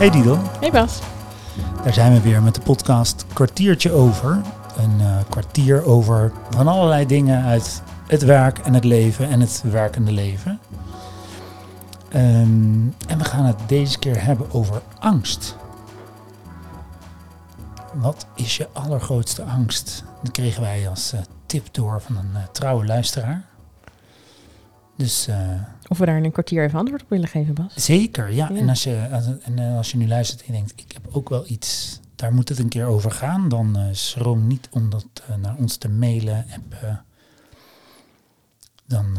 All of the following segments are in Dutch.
Hey Didel, Hey Bas. daar zijn we weer met de podcast Kwartiertje Over. Een eh, kwartier over van allerlei dingen uit het werk en het leven en het werkende leven. Ehm, en we gaan het deze keer hebben over angst. Wat is je allergrootste angst? Dat kregen wij als eh, tip door van een eh, trouwe luisteraar. Dus Of we daar in een kwartier even antwoord op willen geven, Bas. Zeker, ja. Ja. En, als je, als, en eh, als je nu luistert en je denkt, ik heb ook wel iets, daar moet het een keer over gaan, dan eh schroom niet om dat eh, naar ons te mailen. Dan,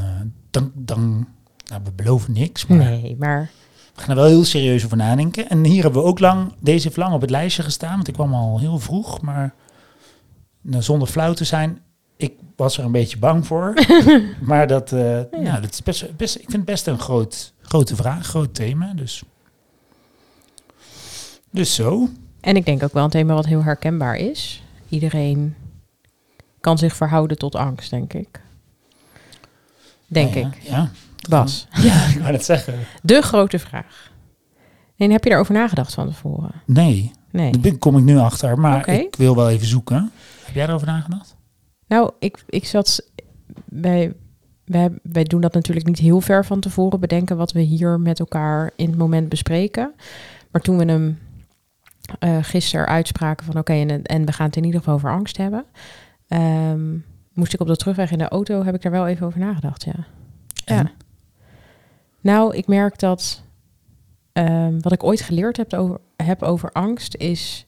dan, dan nou, we beloven niks, maar Nee, maar we gaan er wel heel serieus over nadenken. En hier hebben we ook lang, deze heeft lang op het lijstje gestaan, want ik kwam al heel vroeg, maar nou, zonder flauw te zijn, ik was er een beetje bang voor. maar dat, eh, nou, dat is best, best, ik vind het best een groot, grote vraag, groot thema. Dus, dus zo. En ik denk ook wel een thema wat heel herkenbaar is. Iedereen kan zich verhouden tot angst, denk ik. Denk Ja, ja, ik. Ja, Bas, ja ik wou het zeggen. de grote vraag. En heb je daarover nagedacht van tevoren? Nee, Nee. daar kom ik nu achter, maar ik wil wel even zoeken. Heb jij erover nagedacht? Nou, ik, ik zat bij. Wij, wij doen dat natuurlijk niet heel ver van tevoren bedenken wat we hier met elkaar in het moment bespreken. Maar toen we hem eh gisteren uitspraken van oké, en, en we gaan het in ieder geval over angst hebben. ehm, moest ik op de terugweg in de auto, heb ik daar wel even over nagedacht, ja. Ja. Nou, ik merk dat ehm, wat ik ooit geleerd heb over, heb over angst is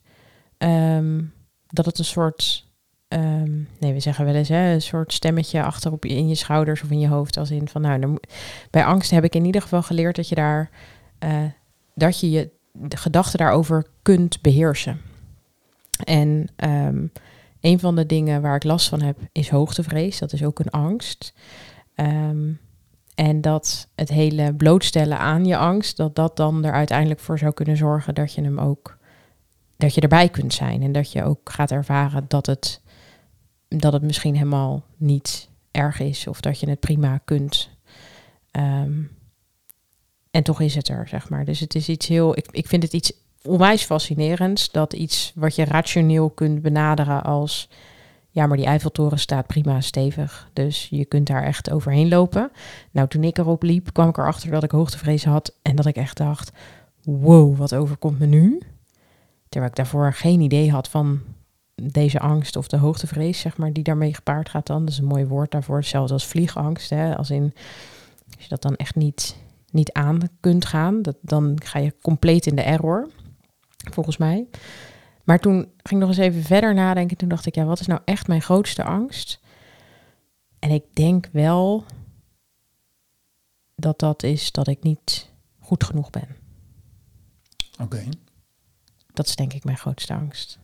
ehm, dat het een soort, ehm, nee, we zeggen wel eens hè, een soort stemmetje achter op je, in je schouders of in je hoofd, als in van, nou, bij angst heb ik in ieder geval geleerd dat je daar, eh, dat je je gedachten daarover kunt beheersen. En ehm, een van de dingen waar ik last van heb is hoogtevrees. Dat is ook een angst. Ehm, en dat het hele blootstellen aan je angst, dat dat dan er uiteindelijk voor zou kunnen zorgen dat je hem ook, dat je erbij kunt zijn. En dat je ook gaat ervaren dat het, dat het misschien helemaal niet erg is. Of dat je het prima kunt. Ehm, en toch is het er, zeg maar. Dus het is iets heel, ik, ik vind het iets onwijs fascinerends. Dat iets wat je rationeel kunt benaderen als ja, maar die Eiffeltoren staat prima stevig. Dus je kunt daar echt overheen lopen. Nou, toen ik erop liep, kwam ik erachter dat ik hoogtevrees had. En dat ik echt dacht, wow, wat overkomt me nu? Terwijl ik daarvoor geen idee had van deze angst of de hoogtevrees, zeg maar, die daarmee gepaard gaat dan. Dat is een mooi woord daarvoor. Hetzelfde als vliegangst, hè. Als in, als je dat dan echt niet, niet aan kunt gaan, dat, dan ga je compleet in de error, volgens mij. Maar toen ging ik nog eens even verder nadenken. Toen dacht ik, ja, wat is nou echt mijn grootste angst? En ik denk wel dat dat is dat ik niet goed genoeg ben. Oké. Dat is denk ik mijn grootste angst.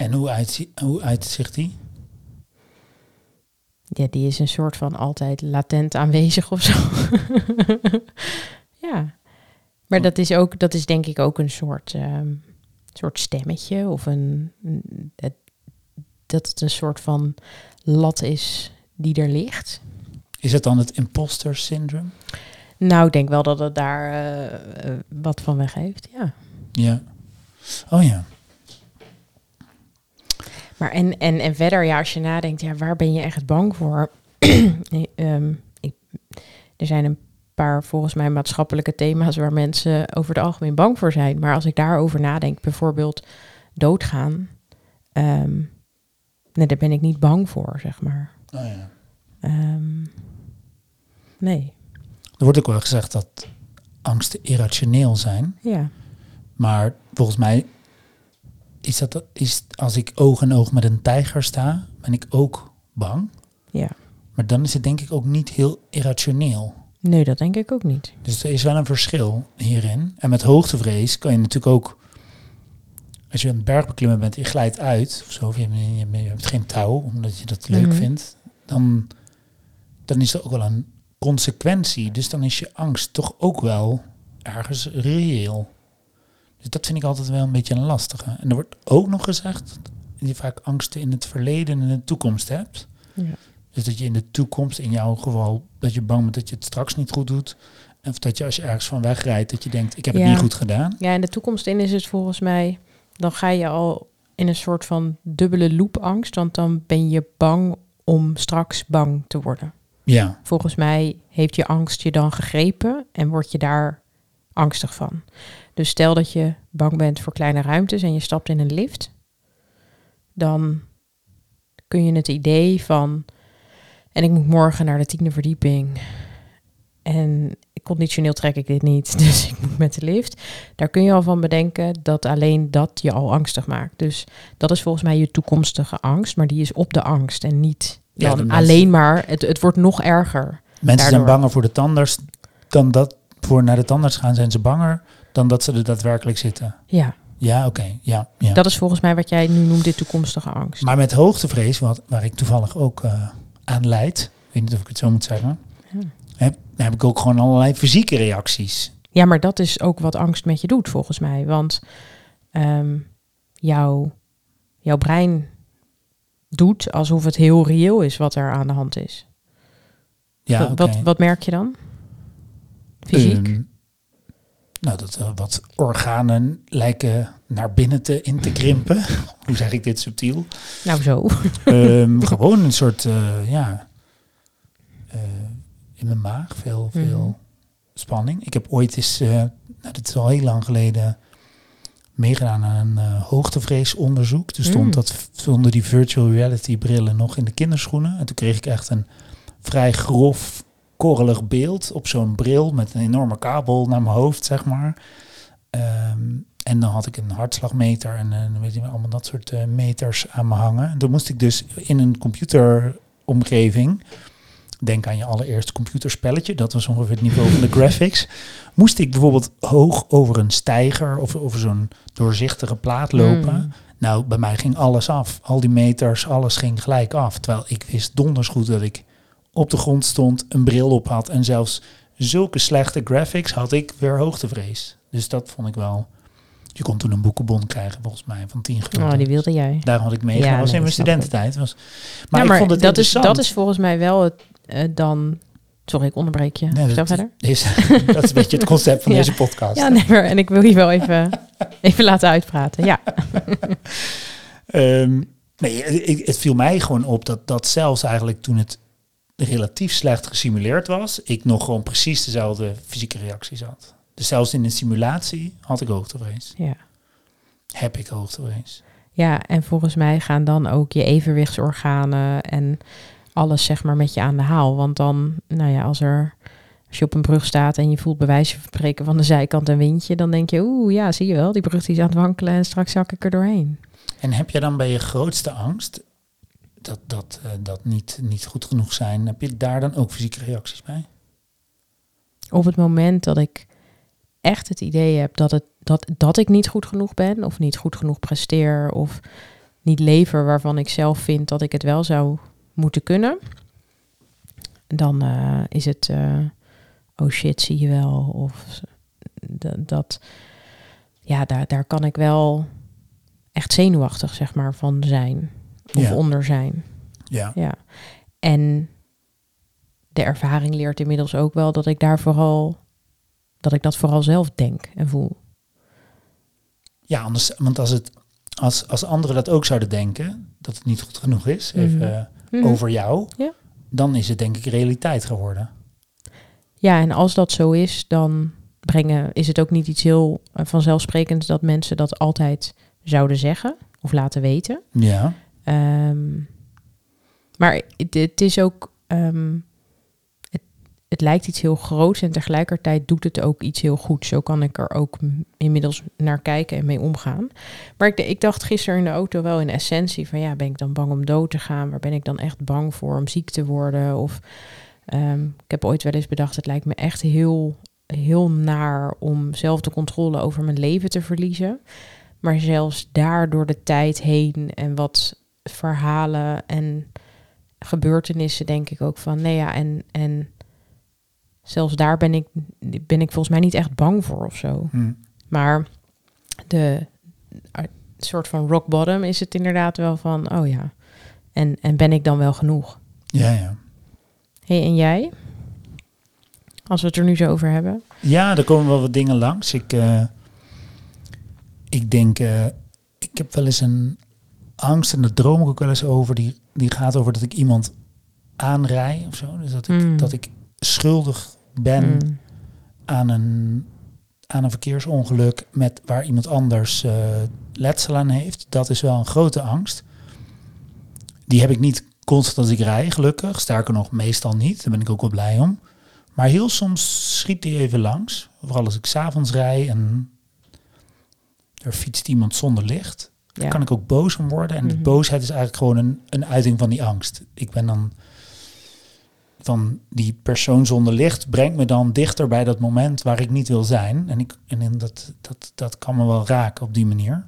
En hoe, uitzie- hoe uitzicht die? Ja, die is een soort van altijd latent aanwezig of zo. ja. Maar dat is ook, dat is denk ik ook een soort, ehm, soort stemmetje of een, een- dat het een soort van lat is die er ligt. Is het dan het imposter syndrome? Nou, ik denk wel dat het daar eh, eh, wat van weggeeft, ja. Ja. Oh ja. Maar en, en, en verder, ja, als je nadenkt, ja, waar ben je echt bang voor? Nee, ehm, ik, er zijn een paar volgens mij maatschappelijke thema's waar mensen over het algemeen bang voor zijn. Maar als ik daarover nadenk, bijvoorbeeld doodgaan, ehm, nee, daar ben ik niet bang voor, zeg maar. Oh ja. Ehm, nee, Er wordt ook wel gezegd dat angsten irrationeel zijn. ja. Maar volgens mij is dat is als ik oog in oog met een tijger sta, ben ik ook bang. Ja. Maar dan is het denk ik ook niet heel irrationeel. Nee, dat denk ik ook niet. Dus er is wel een verschil hierin. En met hoogtevrees kan je natuurlijk ook, als je een berg beklimmen bent, je glijdt uit of zo, of je, je, je hebt geen touw omdat je dat leuk Mhm. vindt, dan, dan is er ook wel een consequentie. Dus dan is je angst toch ook wel ergens reëel. Dus dat vind ik altijd wel een beetje een lastige. En er wordt ook nog gezegd dat je vaak angsten in het verleden en in de toekomst hebt. Ja. Dus dat je in de toekomst, in jouw geval, dat je bang bent dat je het straks niet goed doet. Of dat je als je ergens van wegrijdt, dat je denkt, ik heb Ja. het niet goed gedaan. Ja, in de toekomst in is het volgens mij, dan ga je al in een soort van dubbele loopangst, want dan ben je bang om straks bang te worden. Ja, Volgens mij heeft je angst je dan gegrepen en word je daar angstig van. Dus stel dat je bang bent voor kleine ruimtes en je stapt in een lift, dan kun je het idee van, en ik moet morgen naar de tiende verdieping en conditioneel trek ik dit niet, dus ik moet met de lift. Daar kun je al van bedenken dat alleen dat je al angstig maakt. Dus dat is volgens mij je toekomstige angst, maar die is op de angst en niet dan alleen maar, het, het wordt nog erger. mensen zijn banger voor de tandarts dan dat voor naar de tandarts gaan zijn ze banger dan dat ze er daadwerkelijk zitten. Ja, Ja, oké. Ja, ja. dat is volgens mij wat jij nu noemt de toekomstige angst. Maar met hoogtevrees, wat, waar ik toevallig ook eh, aan leid, ik weet niet of ik het zo moet zeggen, Ja. heb, dan heb ik ook gewoon allerlei fysieke reacties. Ja, maar dat is ook wat angst met je doet, volgens mij. Want ehm, jouw, jouw brein doet alsof het heel reëel is wat er aan de hand is. Ja, wat, wat merk je dan? Fysiek? Ehm, nou, dat er wat organen lijken naar binnen te, in te krimpen. Hoe zeg ik dit subtiel? nou, zo. Ehm, gewoon een soort, eh, ja, eh, in mijn maag veel, veel Mhm. spanning. Ik heb ooit eens, eh, nou, dit is al heel lang geleden, meegedaan aan een eh, hoogtevreesonderzoek. Toen stond Mm. dat stonden die virtual reality brillen nog in de kinderschoenen. En toen kreeg ik echt een vrij grof, korrelig beeld op zo'n bril met een enorme kabel naar mijn hoofd, zeg maar. Ehm, en dan had ik een hartslagmeter en eh, weet je, allemaal dat soort eh, meters aan me hangen. En toen moest ik dus in een computeromgeving, denk aan je allereerste computerspelletje, dat was ongeveer het niveau van de graphics, moest ik bijvoorbeeld hoog over een steiger of over zo'n doorzichtige plaat lopen. Mm. Nou, bij mij ging alles af. Al die meters, alles ging gelijk af. Terwijl ik wist donders goed dat ik op de grond stond, een bril op had en zelfs zulke slechte graphics had ik weer hoogtevrees. Dus dat vond ik wel. Je kon toen een boekenbon krijgen, volgens mij, van 10 gulden. Oh, die wilde jij. Daar had ik meegedaan. Ja, was nee, in mijn studententijd. Was, maar, Maar, ik vond het dat, is, dat is volgens mij wel het eh, dan... Sorry, ik onderbreek je. Nee, dat, verder. is, dat is een beetje het concept van Ja. deze podcast. Ja, nee, maar, en ik wil je wel even, even laten uitpraten. Ja. Ehm, nee, ik, het viel mij gewoon op dat, dat zelfs eigenlijk toen het relatief slecht gesimuleerd was, ik nog gewoon precies dezelfde fysieke reacties had. Dus zelfs in een simulatie had ik hoogtevrees. ja. Heb ik hoogtevrees. Ja, en volgens mij gaan dan ook je evenwichtsorganen en alles zeg maar met je aan de haal. Want dan, nou ja, als er als je op een brug staat en je voelt bij wijze van spreken van de zijkant een windje, dan denk je, oeh, ja, zie je wel, die brug die is aan het wankelen en straks zak ik er doorheen. En heb je dan bij je grootste angst, dat, dat, eh, dat niet, niet goed genoeg zijn, heb je daar dan ook fysieke reacties bij? Op het moment dat ik echt het idee heb dat, het, dat, dat ik niet goed genoeg ben, of niet goed genoeg presteer, of niet lever waarvan ik zelf vind dat ik het wel zou moeten kunnen, dan eh, is het, eh, oh shit, zie je wel. Of dat, dat ja, daar, daar kan ik wel echt zenuwachtig, zeg maar, van zijn. Of Ja. onder zijn. Ja. Ja. En de ervaring leert inmiddels ook wel dat ik daar vooral dat ik dat vooral zelf denk en voel. Ja, anders, want als, het, als, als anderen dat ook zouden denken, dat het niet goed genoeg is, even Mhm. eh, Mhm. over jou, Ja. dan is het denk ik realiteit geworden. Ja, en als dat zo is, dan brengen, is het ook niet iets heel eh, vanzelfsprekends dat mensen dat altijd zouden zeggen of laten weten. Ja. Ehm, maar het, is ook, ehm, het, lijkt iets heel groots en tegelijkertijd doet het ook iets heel goeds. Zo kan ik er ook inmiddels naar kijken en mee omgaan. Maar ik, ik dacht gisteren in de auto wel in essentie van ja, ben ik dan bang om dood te gaan? Waar ben ik dan echt bang voor om ziek te worden? Of ehm, ik heb ooit wel eens bedacht, het lijkt me echt heel, heel naar om zelf de controle over mijn leven te verliezen. Maar zelfs daar door de tijd heen en wat verhalen en gebeurtenissen denk ik ook van, nee ja, en, en zelfs daar ben ik, ben ik volgens mij niet echt bang voor of zo. Hm. Maar de uh, soort van rock bottom is het inderdaad wel van, oh ja, en, en ben ik dan wel genoeg? Ja, ja. hey, en jij? Als we het er nu zo over hebben. Ja, er komen wel wat dingen langs. Ik, eh, ik denk, eh, ik heb wel eens een angst en daar droom ik ook wel eens over. Die, die gaat over dat ik iemand aanrij of zo. Dus dat ik, Mm. dat ik schuldig ben Mm. aan, een, aan een verkeersongeluk met waar iemand anders eh, letsel aan heeft. Dat is wel een grote angst. Die heb ik niet constant als ik rij, gelukkig. Sterker nog, meestal niet. Daar ben ik ook wel blij om. Maar heel soms schiet die even langs. Vooral als ik s'avonds rij en er fietst iemand zonder licht. Ja. kan ik ook boos om worden. En de Mhm. boosheid is eigenlijk gewoon een, een uiting van die angst. Ik ben dan van die persoon zonder licht brengt me dan dichter bij dat moment waar ik niet wil zijn. En, ik, en dat, dat, dat kan me wel raken op die manier.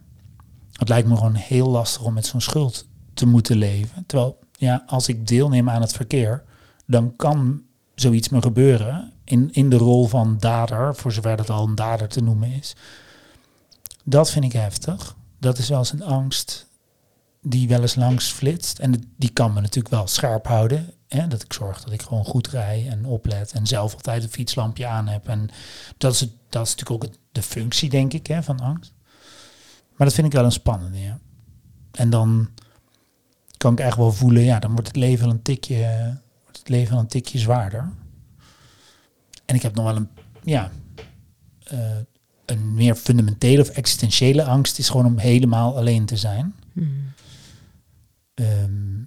Het lijkt me gewoon heel lastig om met zo'n schuld te moeten leven. Terwijl, ja, als ik deelneem aan het verkeer, dan kan zoiets me gebeuren in, in de rol van dader, voor zover dat al een dader te noemen is. Dat vind ik heftig. Dat is wel eens een angst die wel eens langs flitst. En die kan me natuurlijk wel scherp houden. Hè? Dat ik zorg dat ik gewoon goed rij en oplet. En zelf altijd een fietslampje aan heb. En dat is, het, dat is natuurlijk ook de functie, denk ik, hè, van angst. Maar dat vind ik wel een spannende, ja. En dan kan ik echt wel voelen, ja, dan wordt het leven een tikje, wordt het leven een tikje zwaarder. En ik heb nog wel een, ja, eh, een meer fundamentele of existentiële angst is gewoon om helemaal alleen te zijn. Mm. Ehm,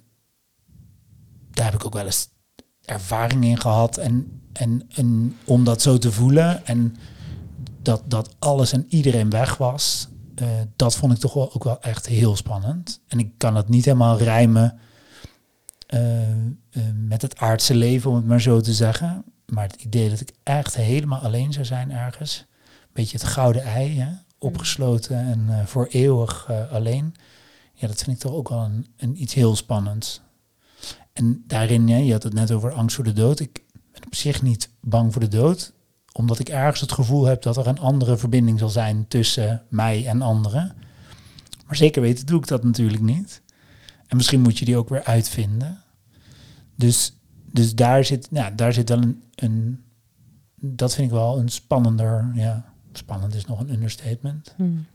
daar heb ik ook wel eens ervaring in gehad. En, en, en om dat zo te voelen en dat, dat alles en iedereen weg was, eh, dat vond ik toch wel, ook wel echt heel spannend. En ik kan het niet helemaal rijmen eh, eh, met het aardse leven, om het maar zo te zeggen. Maar het idee dat ik echt helemaal alleen zou zijn ergens, beetje het gouden ei, hè? opgesloten en eh, voor eeuwig eh, alleen. Ja, dat vind ik toch ook wel een, een iets heel spannends. En daarin, je had het net over angst voor de dood. Ik ben op zich niet bang voor de dood, omdat ik ergens het gevoel heb dat er een andere verbinding zal zijn tussen mij en anderen. Maar zeker weten doe ik dat natuurlijk niet. En misschien moet je die ook weer uitvinden. Dus, dus daar, zit, ja, daar zit wel een, een. Dat vind ik wel een spannender. Ja, spannend is nog een understatement. Mm.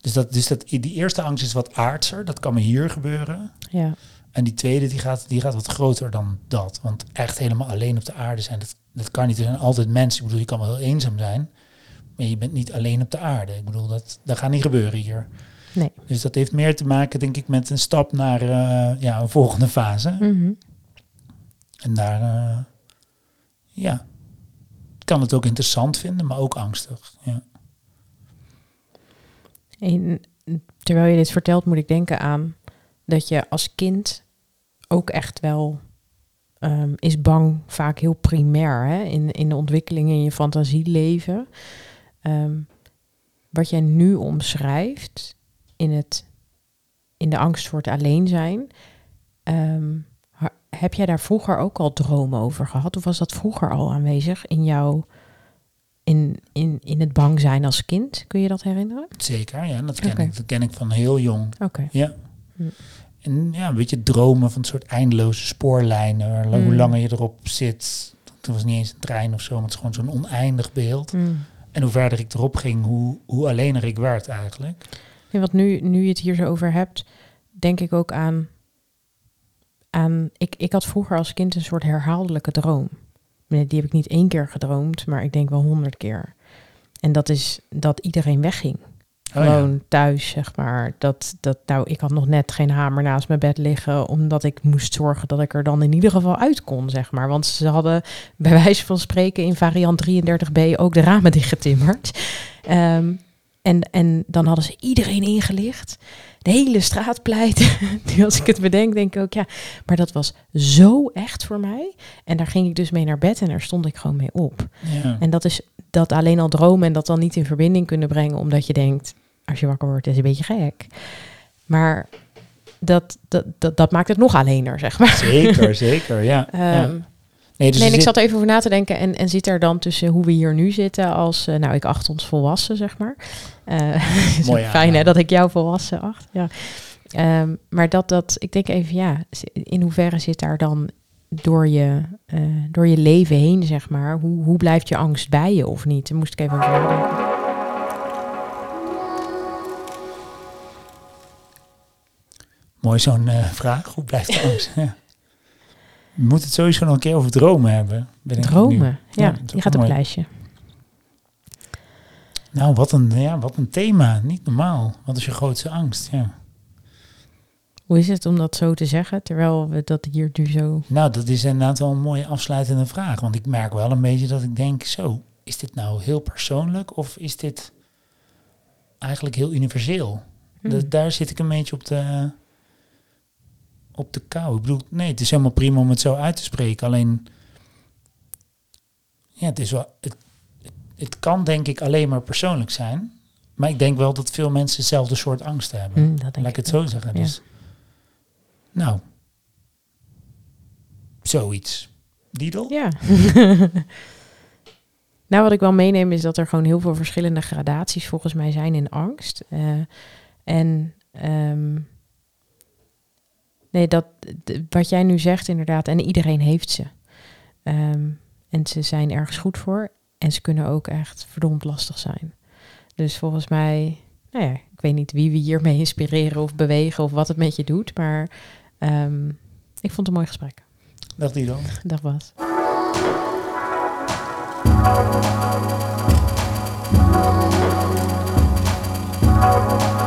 Dus, dat, dus dat, die eerste angst is wat aardser. Dat kan me hier gebeuren. Ja. En die tweede die gaat, die gaat wat groter dan dat. Want echt helemaal alleen op de aarde zijn, dat, dat kan niet. Er zijn altijd mensen. Ik bedoel, je kan wel heel eenzaam zijn. Maar je bent niet alleen op de aarde. Ik bedoel, dat, dat gaat niet gebeuren hier. Nee. Dus dat heeft meer te maken, denk ik, met een stap naar eh, ja, een volgende fase. Mhm. En daar, eh, ja, kan het ook interessant vinden, maar ook angstig. Ja. En terwijl je dit vertelt, moet ik denken aan dat je als kind ook echt wel ehm, is bang, vaak heel primair hè? In, in de ontwikkeling in je fantasieleven. Ehm, wat jij nu omschrijft in, het, in de angst voor het alleen zijn, ehm, heb jij daar vroeger ook al dromen over gehad? Of was dat vroeger al aanwezig in jouw, in, in, in het bang zijn als kind? Kun je dat herinneren? Zeker, ja, dat ken, ik, dat ken ik van heel jong. Oké. Ja. Hm. En ja, een beetje dromen van een soort eindeloze spoorlijnen. Hoe Mm. langer je erop zit. Toen was niet eens een trein of zo, maar het is gewoon zo'n oneindig beeld. Mm. En hoe verder ik erop ging, hoe, hoe allener ik werd eigenlijk. Nee, want nu, nu je het hier zo over hebt, denk ik ook aan. Aan ik, ik had vroeger als kind een soort herhaaldelijke droom. Die heb ik niet één keer gedroomd, maar ik denk wel honderd keer. En dat is dat iedereen wegging. Oh ja. Gewoon thuis, zeg maar. Dat, dat, nou, ik had nog net geen hamer naast mijn bed liggen, omdat ik moest zorgen dat ik er dan in ieder geval uit kon, zeg maar. Want ze hadden bij wijze van spreken in variant 33b ook de ramen dichtgetimmerd. Ehm, en, en dan hadden ze iedereen ingelicht. De hele straat pleit. nu als ik het bedenk, denk ik ook, ja. Maar dat was zo echt voor mij. En daar ging ik dus mee naar bed en daar stond ik gewoon mee op. Ja. En dat is dat alleen al dromen en dat dan niet in verbinding kunnen brengen, omdat je denkt, als je wakker wordt, is het een beetje gek. Maar dat, dat, dat, dat maakt het nog allener, zeg maar. Zeker, zeker, ja. ja. Nee, dus nee, ik zat even over na te denken en, en zit er dan tussen hoe we hier nu zitten als, eh, nou, ik acht ons volwassen, zeg maar. Is Mooi fijn hè, dat ik jou volwassen acht. Ja. Ehm, maar dat, dat, ik denk even, ja, in hoeverre zit daar dan door je, eh, door je leven heen, zeg maar. Hoe, hoe blijft je angst bij je of niet? Daar moest ik even over nadenken. Mooi zo'n vraag. Hoe blijft de angst? ja. We moeten het sowieso nog een keer over dromen hebben. Ben ik. Dromen, ja, die gaat op het lijstje. Nou, wat een, ja, wat een thema. Niet normaal. Wat is je grootste angst? Ja. Hoe is het om dat zo te zeggen, terwijl we dat hier nu zo... Nou, dat is inderdaad wel een mooie afsluitende vraag. Want ik merk wel een beetje dat ik denk, zo, is dit nou heel persoonlijk of is dit eigenlijk heel universeel? Hmm. Da- daar zit ik een beetje op de, op de kou. Ik bedoel, nee, het is helemaal prima om het zo uit te spreken. Alleen, ja, het is wel, het, het, kan denk ik alleen maar persoonlijk zijn. Maar ik denk wel dat veel mensen hetzelfde soort angst hebben. Dat denk Laat ik het zo zeggen. Ja. Dus, nou, zoiets. Diedel? Ja. nou, wat ik wel meeneem is dat er gewoon heel veel verschillende gradaties volgens mij zijn in angst. Eh, en ehm, nee, dat wat jij nu zegt inderdaad, en iedereen heeft ze. Ehm, en ze zijn ergens goed voor. En ze kunnen ook echt verdomd lastig zijn. Dus volgens mij, nou ja, ik weet niet wie we hiermee inspireren of bewegen of wat het met je doet. Maar ehm, ik vond het een mooi gesprek. Dag Diedel. Dat was. Thank